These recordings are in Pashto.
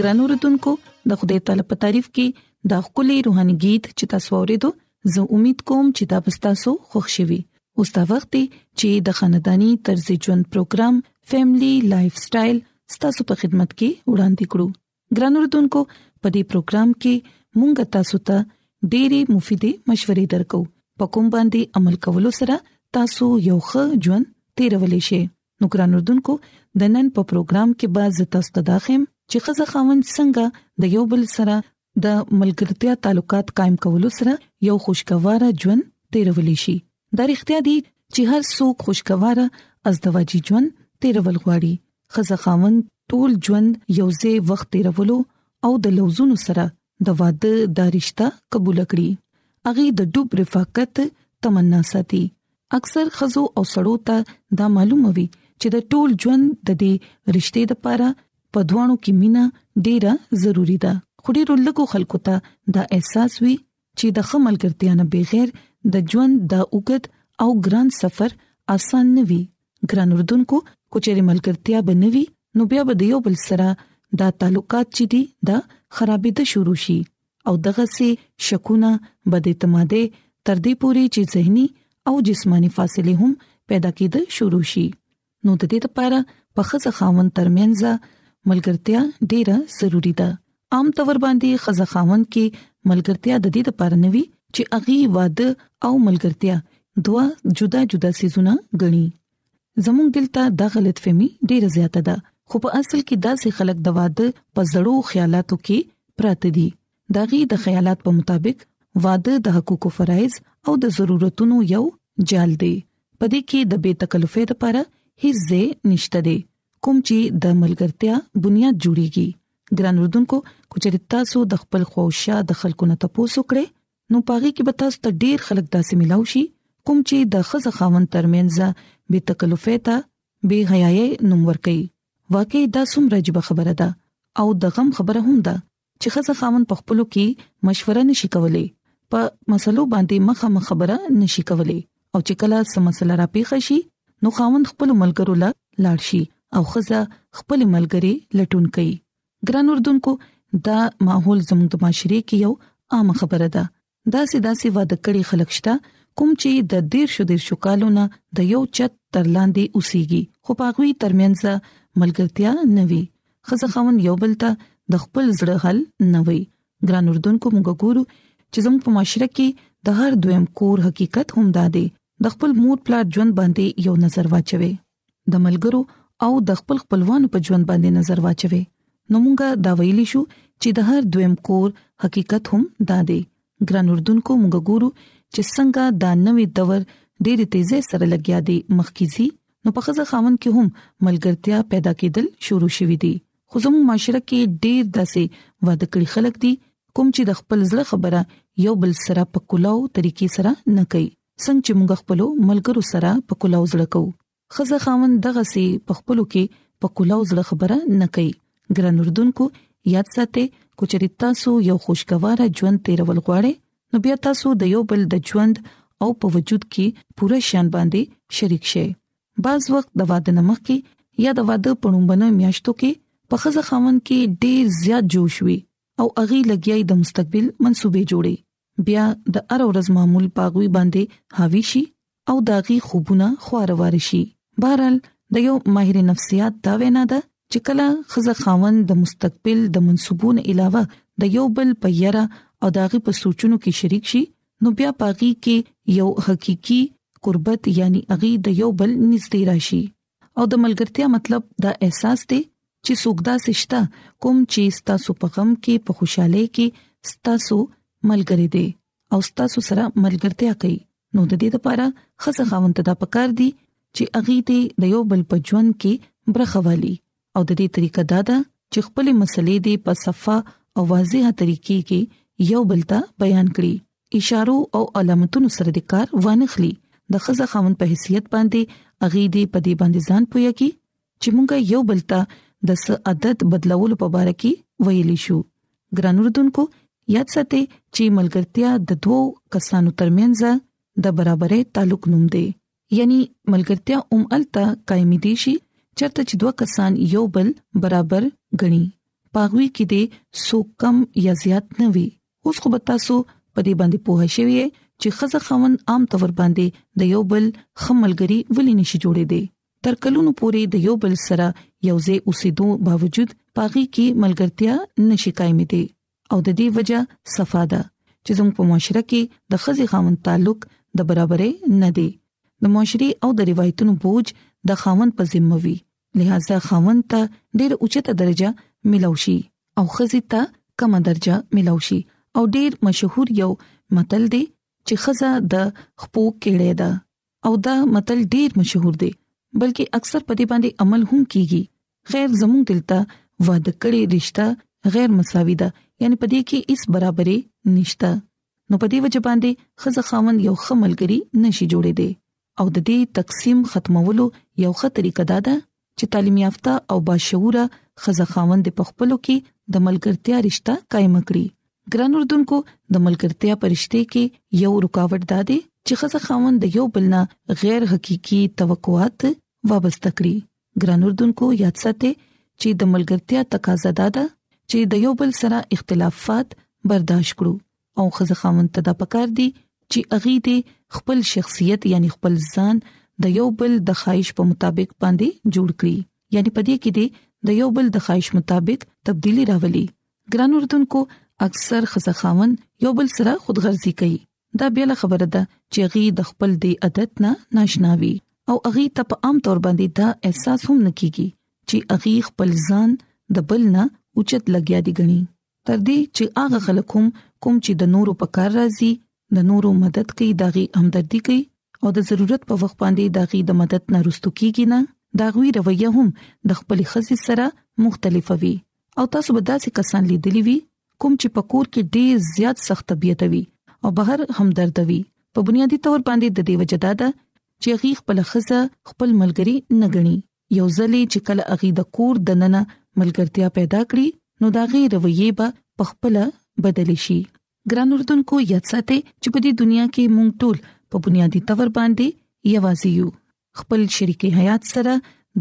ګران اوردونکو د خدای تعالی په تعریف کې دا خولي روحاني गीत چې تاسو ورېدو زه امید کوم چې دا به تاسو خوښ شي وي اوس دا وخت دی چې د خاندانی طرز ژوند پروګرام فیملی لایف سټایل ستاسو په خدمت کې وړاندې کړو ګران اوردونکو په دې پروګرام کې مونږ تاسو ته ډېری مفیدې مشورې درکو په کوم باندې عمل کولو سره تاسو یو ښه ژوند تیرولې شئ نو ګران اردوونکو د نن په پروګرام کې به زه تاسو ته داخم چې خزه خاوند څنګه د یو بل سره د ملګرتیا تعلقات قائم کولو سره یو خوشگوار ژوند تیرول شي دا اړتیا دي چې هر څوک خوشگوار از دواجی ژوند تیرول غواړي خزه خاوند ټول ژوند یوځې وخت تیرولو او د لوزونو سره د واده د رشتہ قبول کړي اغي د ډوب رفاقت تمنا ساتي اکثر خزو او سړو ته دا معلومه وي چې د ټول ژوند د دې رشته د پاره په دوانو کې مینا ډیره ضروری ده خو ډیرو لکو خلکو ته دا احساس وي چې د خمل ګرتیا نه بغیر د ژوند د اوګد او ګران سفر اسان نه وي ګران اردوونکو کوچېري ملګرتیا بنوي نو بیا به د یو بل سره دا تعلقات چې دي دا خرابې د شروع شي او دغه سي شکونه بد اعتمادي تر دې پوري چې زهني او جسماني فاصله هم پیدا کېدل شروع شي نو د دې لپاره په خزه خاون ترمنځ ملګرتیا ډیره ضروری ده عام تور باندې خزه خاون کې ملګرتیا د دې لپاره نوي چې اغي واده او ملګرتیا دوه جدا جدا سيزونه غني زموږ دلته د غلط فهمي ډیره زیاته ده خو په اصل کې داسې خلک د واده په زړو خیالاتو کې پراته دي داغي د خیالات په مطابق واده د حقوقو فرایز او د ضرورتونو یو جال دی پدې کې د بې تکلفې لپاره هیڅ ځای نشته دی کوم چې د ملګرتیا بنیاد جوړیږي ګران اردوونکو کچرتا سو د خپل خوښه د خلکو نه تاسو کړئ نو پاغي کې به تاسو ته ډیر خلک داسې ملاو شي کوم چې د خزه خاون ترمنځ به تکلفه ته به حیاي نوم ور کوي واقعي دا څومره جبه خبره ده او د غم خبره هم ده چې خزه خاون په خپلو کې مشوره نشي کولای په مسلو باندې مخه مخ خبره نشي کولای او چې کله سم مسله را پیښ شي نو خاون خپل ملګرو لا لاړ شي او خزه خپل ملګری لټون کوي ګران اردوونکو دا ماحول زموږ د معاشري کې یو عام خبره ده دا سیدا سی واده کړي خلک شته کوم چې د ډیر شو ډیر شو کالو نه د یو چت تر لاندې اوسيږي خو پاغوي ترمنځ ملګرتیا نوي خزه خاون یو بل ته د خپل زړه حل نوي ګران اردوونکو موږ ګورو چې زموږ په معاشره کې د هر دویم کور حقیقت هم دا دی د خپل مور پلار ژوند باندې یو نظر واچوي د ملګرو او د خپل خپلوانو په ژوند باندې نظر واچوي نو مونږه دا ویلی شو چې د هر دویم کور حقیقت هم دا دی ګران اردوونکو مونږ ګورو چې څنګه دا نوې دور ډېری تیزه سره لګیا دی مخکیزي نو په خزه خاون کې هم ملګرتیا پیدا کېدل شروع شوې دي خو زموږ معاشره کې ډېر داسې واده کړی خلک دي کوم چې د خپل ځړه خبره یو بل سره په کولاو طریقې سره نه کوي څنګه چې موږ خپلو ملګرو سره په کلاو زړه کوو خزه خاوند دغه سي په خپلو کې په کلاو زړه خبره نه کوي ګران اردوونکو یاد ساتئ کوچري تاسو یو خوشګوار ژوند تیرول غواړئ نو بیا تاسو د یو بل د ژوند او په وجود کې پوره شان باندې شریک شئ بعض وخت د واده نمخ کې یا د واده پړومبنه میاشتو کې په خزه خاون کې ډیر زیات جوش وي او اغي لګیای د مستقبل منسوبې جوړي بیا د ار ورځ معمول پاغوي باندې حاوی شي او داغي خوبونه خوار وار شي بهرال د یو ماهر نفسیات دا وینا ده چې کله خزه خاوند د مستقبل د منسوبون علاوه د یو بل په یره او داغي په سوچونو کې شریک شي نو بیا پاغي کې یو حقيقي قربت یعنی اغي د یو بل نږدې راشي او د ملګرتیا مطلب دا احساس دی چې سوګدا سشتہ کوم چې ستاسو په غم کې په خوشاله کې ستاسو ملګری دی او ستاسو سره ملګرتیا کوي نو د دې لپاره خزه خاوند ته پکار دی چې اغي دې د یو بل په ژوند کې برخوالي او د دې طریقه دا ده چې خپل مسلې دې په صفه او واضحه طریقې کې یو بل ته بیان کړي اشارو او علامتونو سره د کار وانه خلی د خزه خاون په حیثیت باندې اغي دې په دې باندې ځان پوي کی چې مونږه یو بل ته د س عادت بدلولو په اړه کې ویل شو ګران اردوونکو یاد ساتئ چې ملګرتیا د دوو کسانو ترمنځ د برابرۍ تعلق نوم دی یعنی ملګرتیا هم الته قائمې دي شي چرته چې دوه کسان یو بل برابر غني پاغوي کې دي سو کم یا زیات نه وي اوس خو بتا سو په دې باندې پوه شوی چې خزه خون عام تور باندې د یو بل خملګری ولې نشي جوړې دي تر کلونو پورې د یو بل سره یوځې اوسېدو باوجود پاغي کې ملګرتیا نشي قائمې دي او د دې وجه صفه ده چې زموږ په معاشره کې د خزي خاون تعلق د برابرۍ نه دی د معاشري او د روایتونو بوج د خاون په ذمہ وي لہذا خاون ته ډېر اوچته درجه ملوشي او خزي ته کم درجه ملوشي او ډېر مشهور یو متل دی چې خزه د خپو کېړې ده او دا متل ډېر مشهور دی بلکې اکثر په دې باندې عمل هم کیږي خیر زموږ دلته واده کړي رشتہ غیر مساوي ده یعنی پدې کې هیڅ برابرې نشته نو پدې وجه باندې خزه خاوند یو خملګری نشي جوړې دي او د دې تقسیم ختمولو یو ښه طریقه دا ده چې تعلیم یافته او باشعوره خزه خاوند په خپلو کې د ملګرتیا رشتہ قائم کړي ګران اردوونکو د ملګرتیا پرشته کې یو رکاوټ دا دی چې خزه خاوند د یو بلنا غیر حقيقي توقعات وابسته کړي ګران اردوونکو یاد ساتئ چې د ملګرتیا تقاضا ده دا چې د یو بل سره اختلافات برداشت کړو او خزه خاوند ته دا پکار دي چې اغي دې خپل شخصیت یعنی خپل ځان د یو بل د خواهش په مطابق باندې جوړ کړي یعنی پدې کې دې د یو بل د خواهش مطابق تبدیلی راولي ګران اردوونکو اکثر خزه خاوند یو بل سره خودغرضي کوي دا بیل خبره ده چې غي د خپل دی عادت نه ناشناوي او اغي ته په عام تور باندې دا احساس هم نکېږي چې اغي خپل ځان د بل نه اوچت لګیا دي غني تر دې چې هغه خلک هم کوم چې د نورو په کار راځي د نورو مدد کوي داغي همدردي کوي او د ضرورت په وخت باندې داغي د مدد نه رستو کیږي نه داغوي رویه هم د خپل خزي سره مختلفه وي او تاسو به داسې کسان لیدلی وي کوم چې په کور کې ډیر زیات سخت طبيعت وي او بهر همدرد وي په بنیادی تور باندې د دیو جدا ده چې غي خپل خزه خپل ملګری نه غني یو ځلې چې کله اغي د کور د ننه ملګرتیا پیدا کړي نو دا غي رویه به پخپل بدل شي ګران اردوونکو یاد ساتئ چې په دې دنیا کې مونږ ټول په بنیادی تور باندې یوازې یو خپل شریک حیات سره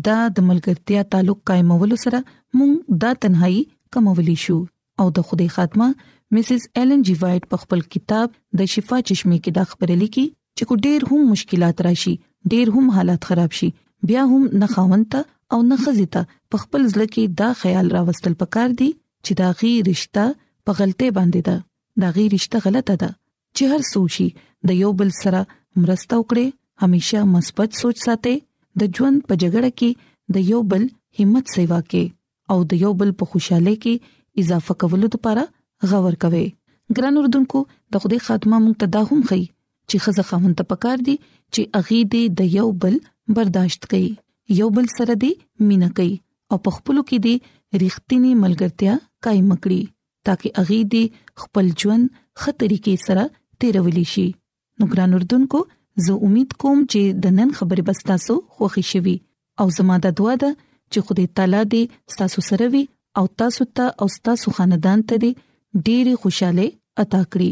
دا د ملګرتیا تعلق قائمولو سره موږ دا تنهایی کمولی شو او د خوده خاتمه مسز ایلن جی وایټ په خپل کتاب د شفا چشمه کې دا خبره لیکي چې کو ډیر هم مشکلات راشي ډیر هم حالات خراب شي بیا هم نه خاونته او نه خزیته په خپل ځل کې دا خیال راوستل پکار دي چې دا غي رشتہ په غلطه باندې ده دا غي رشتہ غلطه ده چې هر څو شي د یو بل سره مرسته وکړي همیشه مثبت سوچ ساتي د ژوند په جګړه کې د یو بل همت سیوا کې او د یو بل په خوشاله کې اضافه کولو لپاره غور کوي ګران اردوونکو د خوده خاتمه مونږ ته دا هم خي چې خزه خاون ته پکار دي چې اغي دې د یو بل برداشت کوي یو بل سره دې مینا کوي او په خپل کې دې رښتینی ملګرتیا قائم کړي ترڅو هغه دې خپل ژوند خطرې کې سره تیرولې شي نو ګران اردوونکو زه امید کوم چې د نن خبرې بس تاسو خوښی شوي او زموږ د دعا د چې خدای تعالی دې تاسو سره وي او تاسو ته او تاسو خاندان ته دې ډېری خوشاله عطا کړی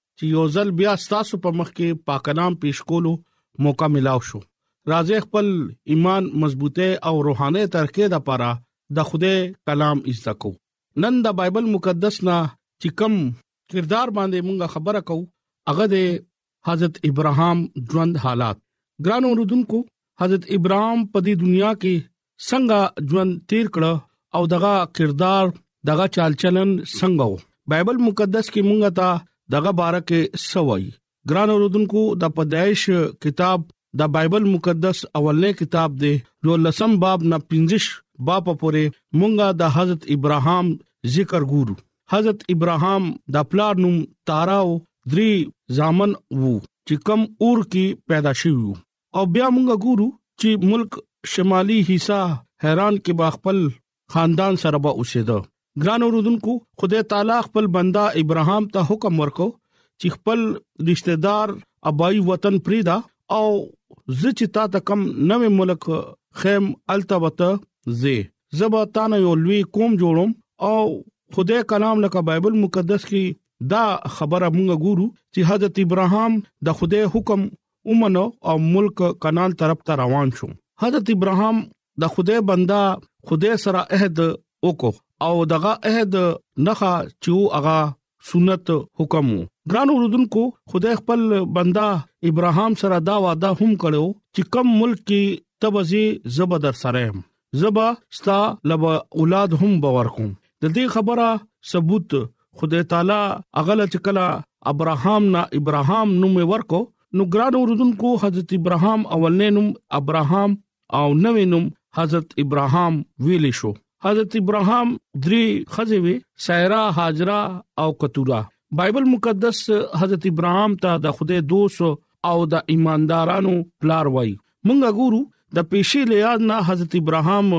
چې یو ځل بیا تاسو په مخ کې پاکلام پیش کولو موقع ملاو شو راځي خپل ایمان مضبوطه او روحاني ترقه د پاره د خوده کلام ایسته کو نن د بایبل مقدس نه چې کم کردار باندې مونږه خبره کو هغه د حضرت ابراهام ژوند حالات ګران اوردونکو حضرت ابراهام په دې دنیا کې څنګه ژوند تیر کړ او دغه کردار دغه چالچلن څنګه وو بایبل مقدس کې مونږ ته دغه باره کې سوي ګران اوردونکو د پدایش کتاب د بایبل مقدس اولنې کتاب دی جو لسم باب نه 15 باب پورې مونږه د حضرت ابراهام ذکر ګورو حضرت ابراهام د پلار نوم تاراو درې ځامن وو چې کم اور کې پیدا شوی وو او بیا موږ ګورو چې ملک شمالي حصہ حیران کې با خپل خاندان سره به اوسېده ګران اوردونکو خدای تعالی خپل بندا ابراهام ته حکم ورکو چې خپل رشتہ دار ابای وطن پریدا او زچ تا ته کم نوې ملک خیم التوته زه زبا تانه یو لوی قوم جوړم او خدای کلام لکه بایبل مقدس کې دا خبره مونږ ګورو چې حضرت ابراهام د خدای حکم ومنو او ملک کنال طرف ته روان شو حضرت ابراهام د خدای بندا خدای سره عہد وکړو او دغه عہد نخا چې هغه سنت حکم ګران اوردونکو خدای خپل بندا ابراهام سره دا وعده هم کړو چې کم ملک کې تبزي زبدر سره زبا ستا لب اولاد هم باور کوم د دې خبره ثبوت خدای تعالی اغل چکلا ابراهام نه ابراهام نوم ورکو نو ګران اوردونکو حضرت ابراهام اولنې نوم ابراهام او نوې نوم حضرت ابراهام ویل شو حضرت ابراهام درې خزه وی سایرا هاجرا او کتورا بایبل مقدس حضرت ابراهام ته د خدای دوست او د ایماندارانو پلار وای مونږه ګورو د پیشي لیاد نه حضرت ابراهام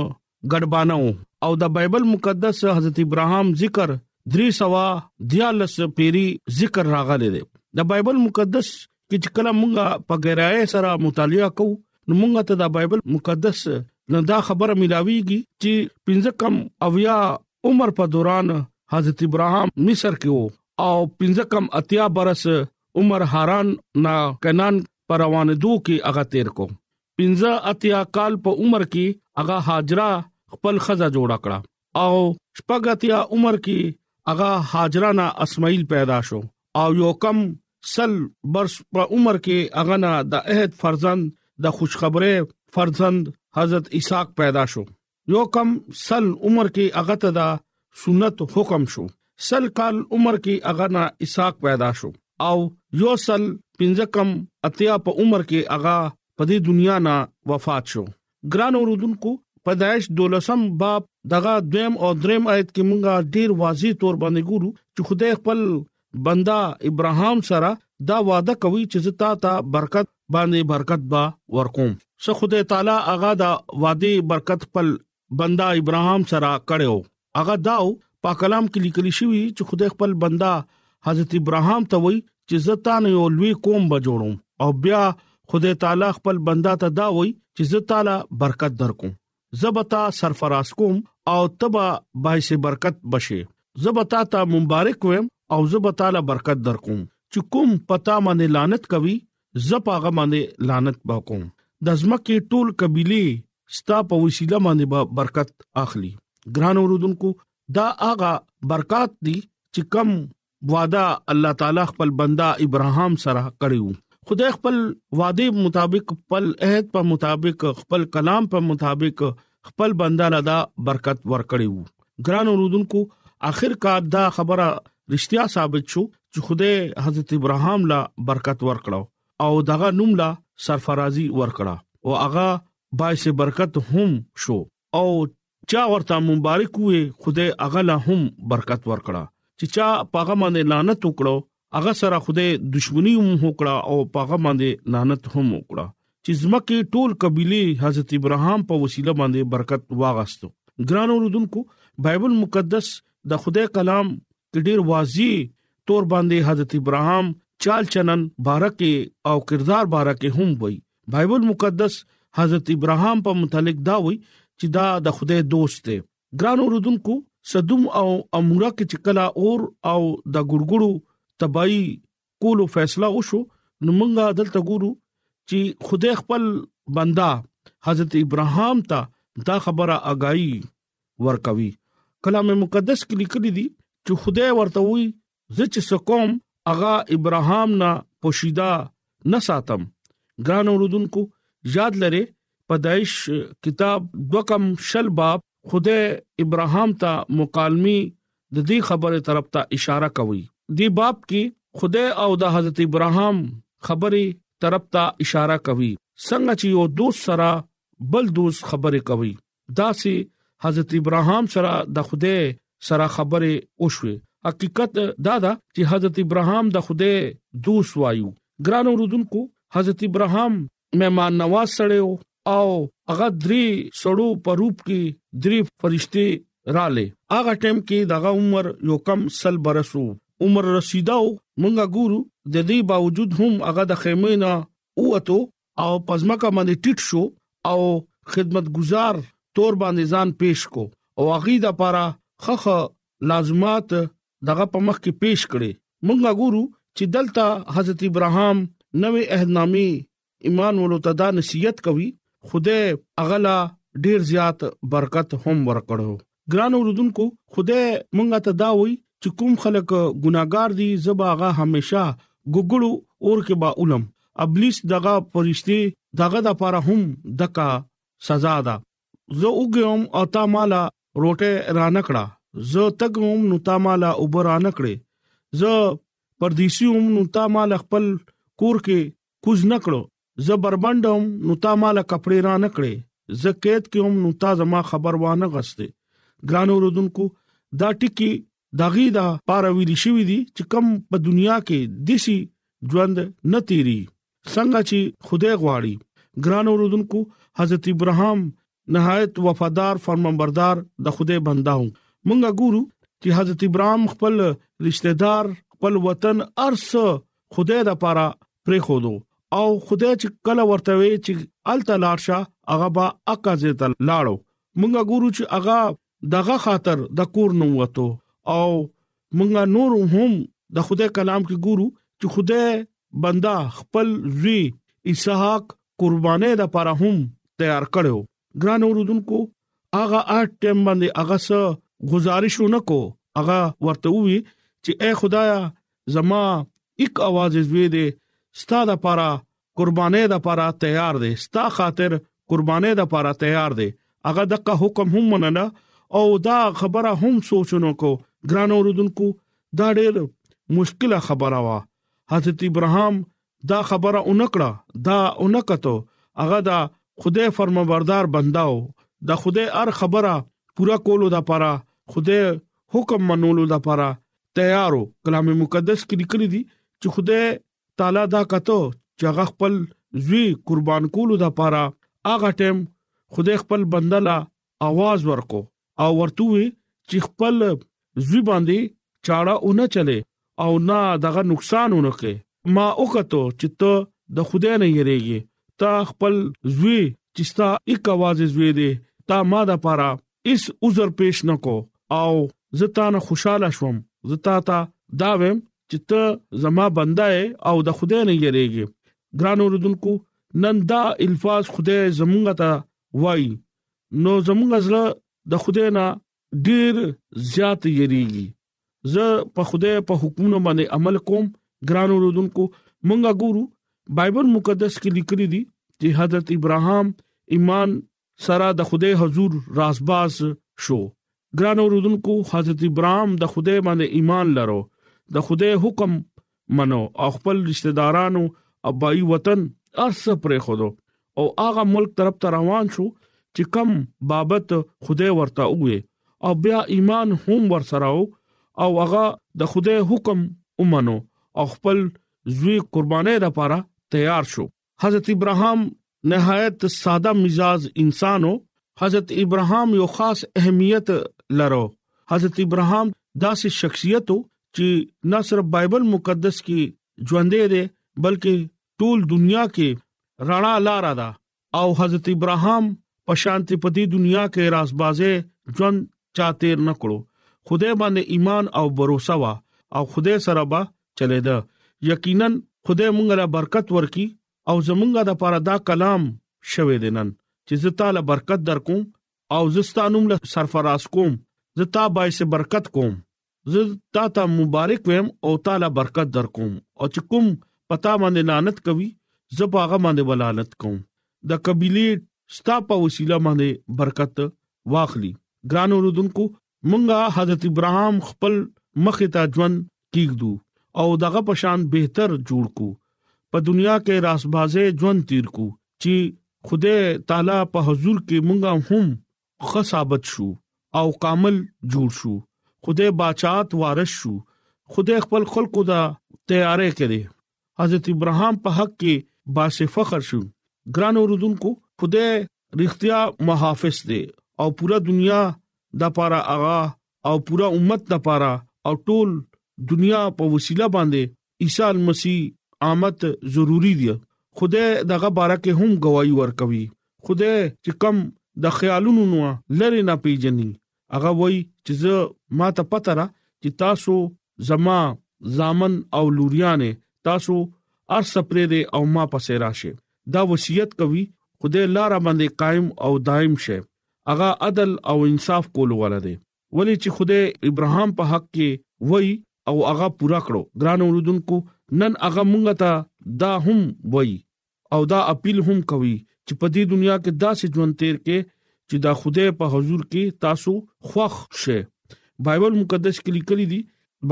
ګډبانو او د بایبل مقدس حضرت ابراهام ذکر درې سوا دیالس پیری ذکر راغلی دی د بایبل مقدس کې چې کله مونږه په ګرای سره مطالعه کوو نو مونږه ته د بایبل مقدس نه دا خبره ملاويږي چې پنځه کم اویا عمر په دوران حضرت ابراهام مصر کې وو او پنځه کم اتیا برس عمر حران نا کنان پر روانېدو کې هغه تیر کو 15 اتیا کال په عمر کې هغه هاجرا خپل خزه جوړ کړه او شپږتیا عمر کې هغه هاجرا نه اسماعیل پیدا شو او یو کم سل برس په عمر کې هغه نه د عہد فرزند د خوشخبری فرزند حضرت اسحاق پیدا شو یو کم سل عمر کې هغه ته دا سنت حکم شو سل کال عمر کې هغه نه اسحاق پیدا شو او یو سل پنځه کم اتیا په عمر کې هغه په دې دنیا نه وفات شو ګران اوردونکو پیدائش دولسم باب دغه دویم او دریم آیت کې مونږه ډیر واضح تور باندې ګورو چې خدای خپل بنده ابراهام سره دا وعده کوي چې زه تا ته برکت باندې برکت با ورکوم څه خدای تعالی هغه دا وعده برکت خپل بنده ابراهام سره کړو هغه داو په کلام کې لیکل شوی چې خدای خپل بنده حضرت ابراهام ته وایي چې زه تا نه یو لوی قوم به جوړوم او بیا خدای تعالی خپل بنده ته دا وایي چې زه تعالی برکت درکوم زبتا سرفراز کوم او تبا باعث برکت بشي زبتا ته مبارک ویم او زبتا له برکت در کوم چې کوم پتا باندې لعنت کوي زپاغه باندې لعنت وکوم د زمکه ټول قبيله ستا په وسیله باندې به برکت اخلي ګران اوردونکو دا هغه برکات دي چې کم وعده الله تعالی خپل بندا ابراهام سره کړیو خدای خپل وعده مطابق خپل عہد په مطابق خپل کلام په مطابق خپل بندا لدا برکت ورکړیو ګران اوردونکو اخر کا دا خبره رښتیا ثابت شو چې خدای حضرت ابراهام لا برکت ورکړو او دغه نوم لا سرفرازي ورکړه او هغه باعث برکت هم شو او چا ورته مبارک وې خدای هغه لا هم برکت ورکړه چې چا پاغه باندې لعنت وکړو هغه سره خدای دښمنی هم وکړه او پاغه باندې لعنت هم وکړه چې زمکه ټول قبيله حضرت ابراهام په وسیله باندې برکت واغستو ګران اوردونکو بایبل مقدس د خدای کلام د ډیر واضح تور باندې حضرت ابراهام چال چنن بارکه او کردار بارکه هم وای بایبل مقدس حضرت ابراهام په متعلق دا وای چې دا د خدای دوست دی ګران اوردونکو صدوم او امورا کې چکلا اور او د ګړګړو تباہي کولو فیصله وشو نو مونږه دلته ګورو چې خدای خپل بندا حضرت ابراهام ته دا خبره اگایي ورکوي کلام مقدس کې لیکلي دي چې خدای ورته وي زه چې سکوم اغا ابراهام نه پوشیدا نه ساتم ګران اوردونکو یاد لره پدایش کتاب دوکم شل باب خدای ابراهام ته مکالمي د دې خبره طرف ته اشاره کوي دی باب کې خدای او د حضرت ابراهام خبره طرف ته اشاره کوي څنګه چې یو دوست سره بل دوست خبره کوي داسې حضرت ابراهام سره د خوده سره خبره وشوه حقیقت دا ده چې حضرت ابراهام د خوده دوست وایو ګران اوردونکو حضرت ابراهام مهمان نواز سره او هغه درې سړو په روپ کې درې فرشته رااله هغه ټیم کې دغه عمر یو کم سل برسو عمر رسیداو مونږه ګورو د دې باوجود هم هغه د خیمه نه اوته او پزماکه باندې ټیټ شو او خدمتګزار تور باندې ځان پیش کو او هغه د لپاره خخه لازمات دغه په مخ کې پیش کړي مونږه ګورو چې دلته حضرت ابراهام نوې عہدنامي ایمان ولو ته دا نصیحت کوي خدای اغلا ډیر زیات برکت هم ورکړو ګران اوردونکو خدای مونږه ته دا وای چې کوم خلک ګناګار دي زباغه همیشه ګګړو اور کې با علم ابلیس دغه پرشتي دغه د پاره هم دکا سزا ده زه وګم او تا مالا روټه رانکړه زه تګوم نو تا مالا وبرانکړې زه پردیسیوم نو تا مال خپل کور کې کوز نکړو زه بربند هم نو تا مال کپړې را نکړې زه قید کې هم نو تا زما خبر و نه غسته ګران اوردونکو دا ټکی دغه دا پاره ویل شوې دي چې کم په دنیا کې دیسي ژوند نه تیری څنګه چې خدای غواړي ګران اوردونکو حضرت ابراهام نهایت وفادار فرمانبردار د خوده بنده هم مونږه ګورو چې حضرت ابراهيم خپل رشتہ دار خپل وطن ارس خوده د پاره پرې خودو او خوده چې کله ورته وی چې الته لارشه هغه با اقازه ته لاړو مونږه ګورو چې هغه دغه خاطر د کور نوم وته او مونږه نور هم د خدای کلام کې ګورو چې خدای بندا خپل زوی اسحاق قربانې د لپاره هم تیار کړو ګران اوردونکو هغه اټ ټیم باندې هغه سره گزارش ونکو هغه ورته وی چې اے خدایا زما یک आवाज زوی دې ستاده لپاره قربانې د پاره تیار دی ستا خاطر قربانې د پاره تیار دی هغه دغه حکم هم مننه او دا خبره هم سوچونو کو ګران اوردونکو دا ډېر مشکله خبره وا حضرت ابراهام دا خبره اونکړه دا اونکته هغه دا خدای فرمانبردار بنداو دا خدای هر خبره پورا کولو د پاره خدای حکم منولو د پاره تیارو کلام مقدس کې لیکل دي چې خدای تعالی دا کته چې هغه خپل زوی قربان کولو د پاره هغه ټیم خدای خپل بنده لا आवाज ورکو او ورته وی چې خپل زوی باندې چاړه اونه چلے او نه دغه نقصان اونکه ما وکړو چې ته د خدای نه یریږي تا خپل زوی چې ستا یک आवाज زوی دی تا ما د پاره اس عذر پیش نکو او زتا نه خوشاله شوم زتا تا دا ویم چې ته زما بنده او د خدای نه یریږي ګران اوردونکو نن دا الفاظ خدای زمونږ ته وای نو زمونږ زړه د خدای نه ډیر زیات یریږي زه په خدای په حکمونو باندې عمل کوم ګران اوردونکو مونږه ګورو بایبل مقدس کې لیکلي دي چې حضرت ابراهام ایمان سره د خدای حضور راسباس شو ګران اوردونکو حضرت ابراهام د خدای باندې ایمان لرو د خدای حکم منو او خپل رشتہ دارانو ابای وطن ارس پر خودو او هغه ملک طرف ته روان شو چې کم بابت خدای ورته وې او بیا ایمان هم ورسره او هغه د خدای حکم ومنو او خپل زوی قربانې لپاره تیار شو حضرت ابراهام نهایت ساده مزاج انسان او حضرت ابراهام یو خاص اهمیت لرو حضرت ابراهام داسې شخصیت وو چې نه صرف بایبل مقدس کې ژوندې ده بلکې ټول دنیا کې رڼا لار ده او حضرت ابراهام په شان ته په دې دنیا کې رازبازه ژوند چا تیر نکړو خدای باندې ایمان او باور وا او خدای سره به چلے دا یقینا خدای مونږ له برکت ورکي او زمونږه د پاره دا کلام شوه دینن چې زه تعالی برکت درکوم او زستانوم له سرفراز کوم زتا باعث برکت کوم زه تا ته مبارک ویم او تعالی برکت در کوم او چې کوم پتا باندې لعنت کوي زه په هغه باندې ولالت کوم د قبيله ستا په وسیله باندې برکت واخلي ګران اوردونکو مونږه حضرت ابراهام خپل مخ ته ژوند کیږو او دغه پشان بهتر جوړ کو په دنیا کې راسبازه ژوند تیر کو چې خدای تعالی په حضور کې مونږه هم خه ثابت شو او کامل جوړ شو خدای بچات وارث شو خدای خپل خلقو دا تیارې کړي حضرت ابراهام په حق کې باسه فخر شو ګران اوردونکو خدای رښتیا محافظ دی او پورا دنیا د پاره اغا او پورا امت د پاره او ټول دنیا په وسیله باندې عیسی مسیح آمد ضروری دی خدای دغه بارکه هم گواہی ورکوي خدای چې کم د خیالونو نو لری نه پیژني هغه وای چې زه ما ته پته را چې تاسو زما زامن او لوریانه تاسو ار سپری دي او ما پسې راشه دا وصیت کوي خدای لار باندې قائم او دائم شه هغه عدل او انصاف کول ولا دی ولی چې خدای ابراهام په حق کې وای او هغه پورا کړو ګران اوردونکو نن هغه مونږ ته دا هم وای او دا اپیل هم کوي چې په دې دنیا کې داسې ژوند تیر کې چې دا خدای په حضور کې تاسو خوښ شئ بایبل مقدس کې لیکلي دي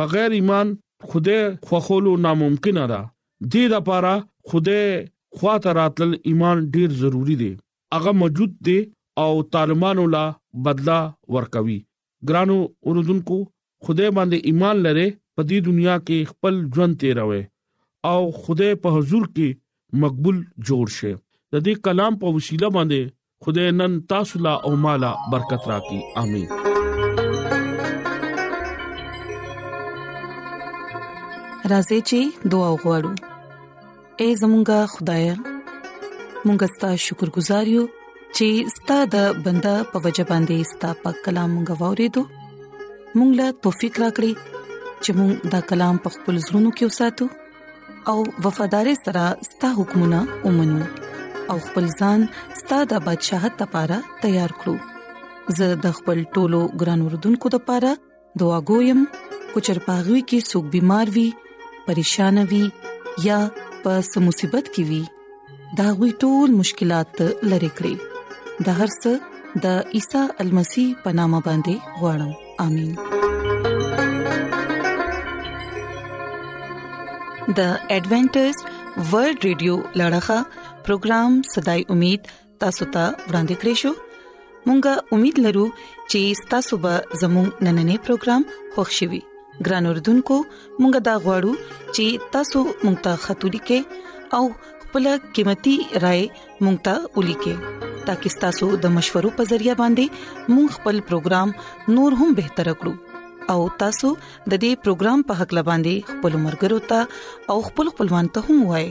بغیر ایمان خدای خوخولو ناممکن ده د دې لپاره خدای خواته راتل ایمان ډیر ضروری دی هغه موجود دی او طالمانو لا بدلا ورکوي ګرانو اوردونکو خدای باندې ایمان لره په دې دنیا کې خپل ژوند تیروي او خدای په حضور کې مقبول جوړ شي د دې کلام په وسیله باندې خدای نن تاسو لا او مالا برکت راکړي امين راځي چې دعا وغوړو اے زمونږ خدای مونږ ستاسو شکر گزار یو چې ستاسو د بندا په وجه باندې ستاسو په کلام مونږ ووریدو مونږ لا توفیق راکړي چې مونږ دا کلام په خپل زړونو کې وساتو او وفادار سره ستاسو حکمونه ومنو او خپل ځان ستاسو د بدشاہت لپاره تیار کړو زه د خپل ټولو ګران وردونکو لپاره دعا کوم کو چرپاغوي کې سګ بيمار وي پریشان وي یا په سمصيبت کې وي دا غوي ټول مشکلات لری کړی د هر څه د عیسی المسی پنامه باندې وړم امين د ایڈونچر ورلد رادیو لړغا پروگرام صداي امید تاسو ته ورانده کړی شو مونږه امید لرو چې تاسو به زموږ نننې پروګرام خوښ شوي ګران اوردونکو مونږه دا غواړو چې تاسو مونږ ته خاطري کې او خپل قیمتي رائے مونږ ته ولي کې ترڅو تاسو د مشورو په ذریعہ باندې مونږ خپل پروګرام نور هم بهتر کړو او تاسو د دې پروګرام په حق لباندي خپل مرګرو ته او خپل خپلوان ته هم وایي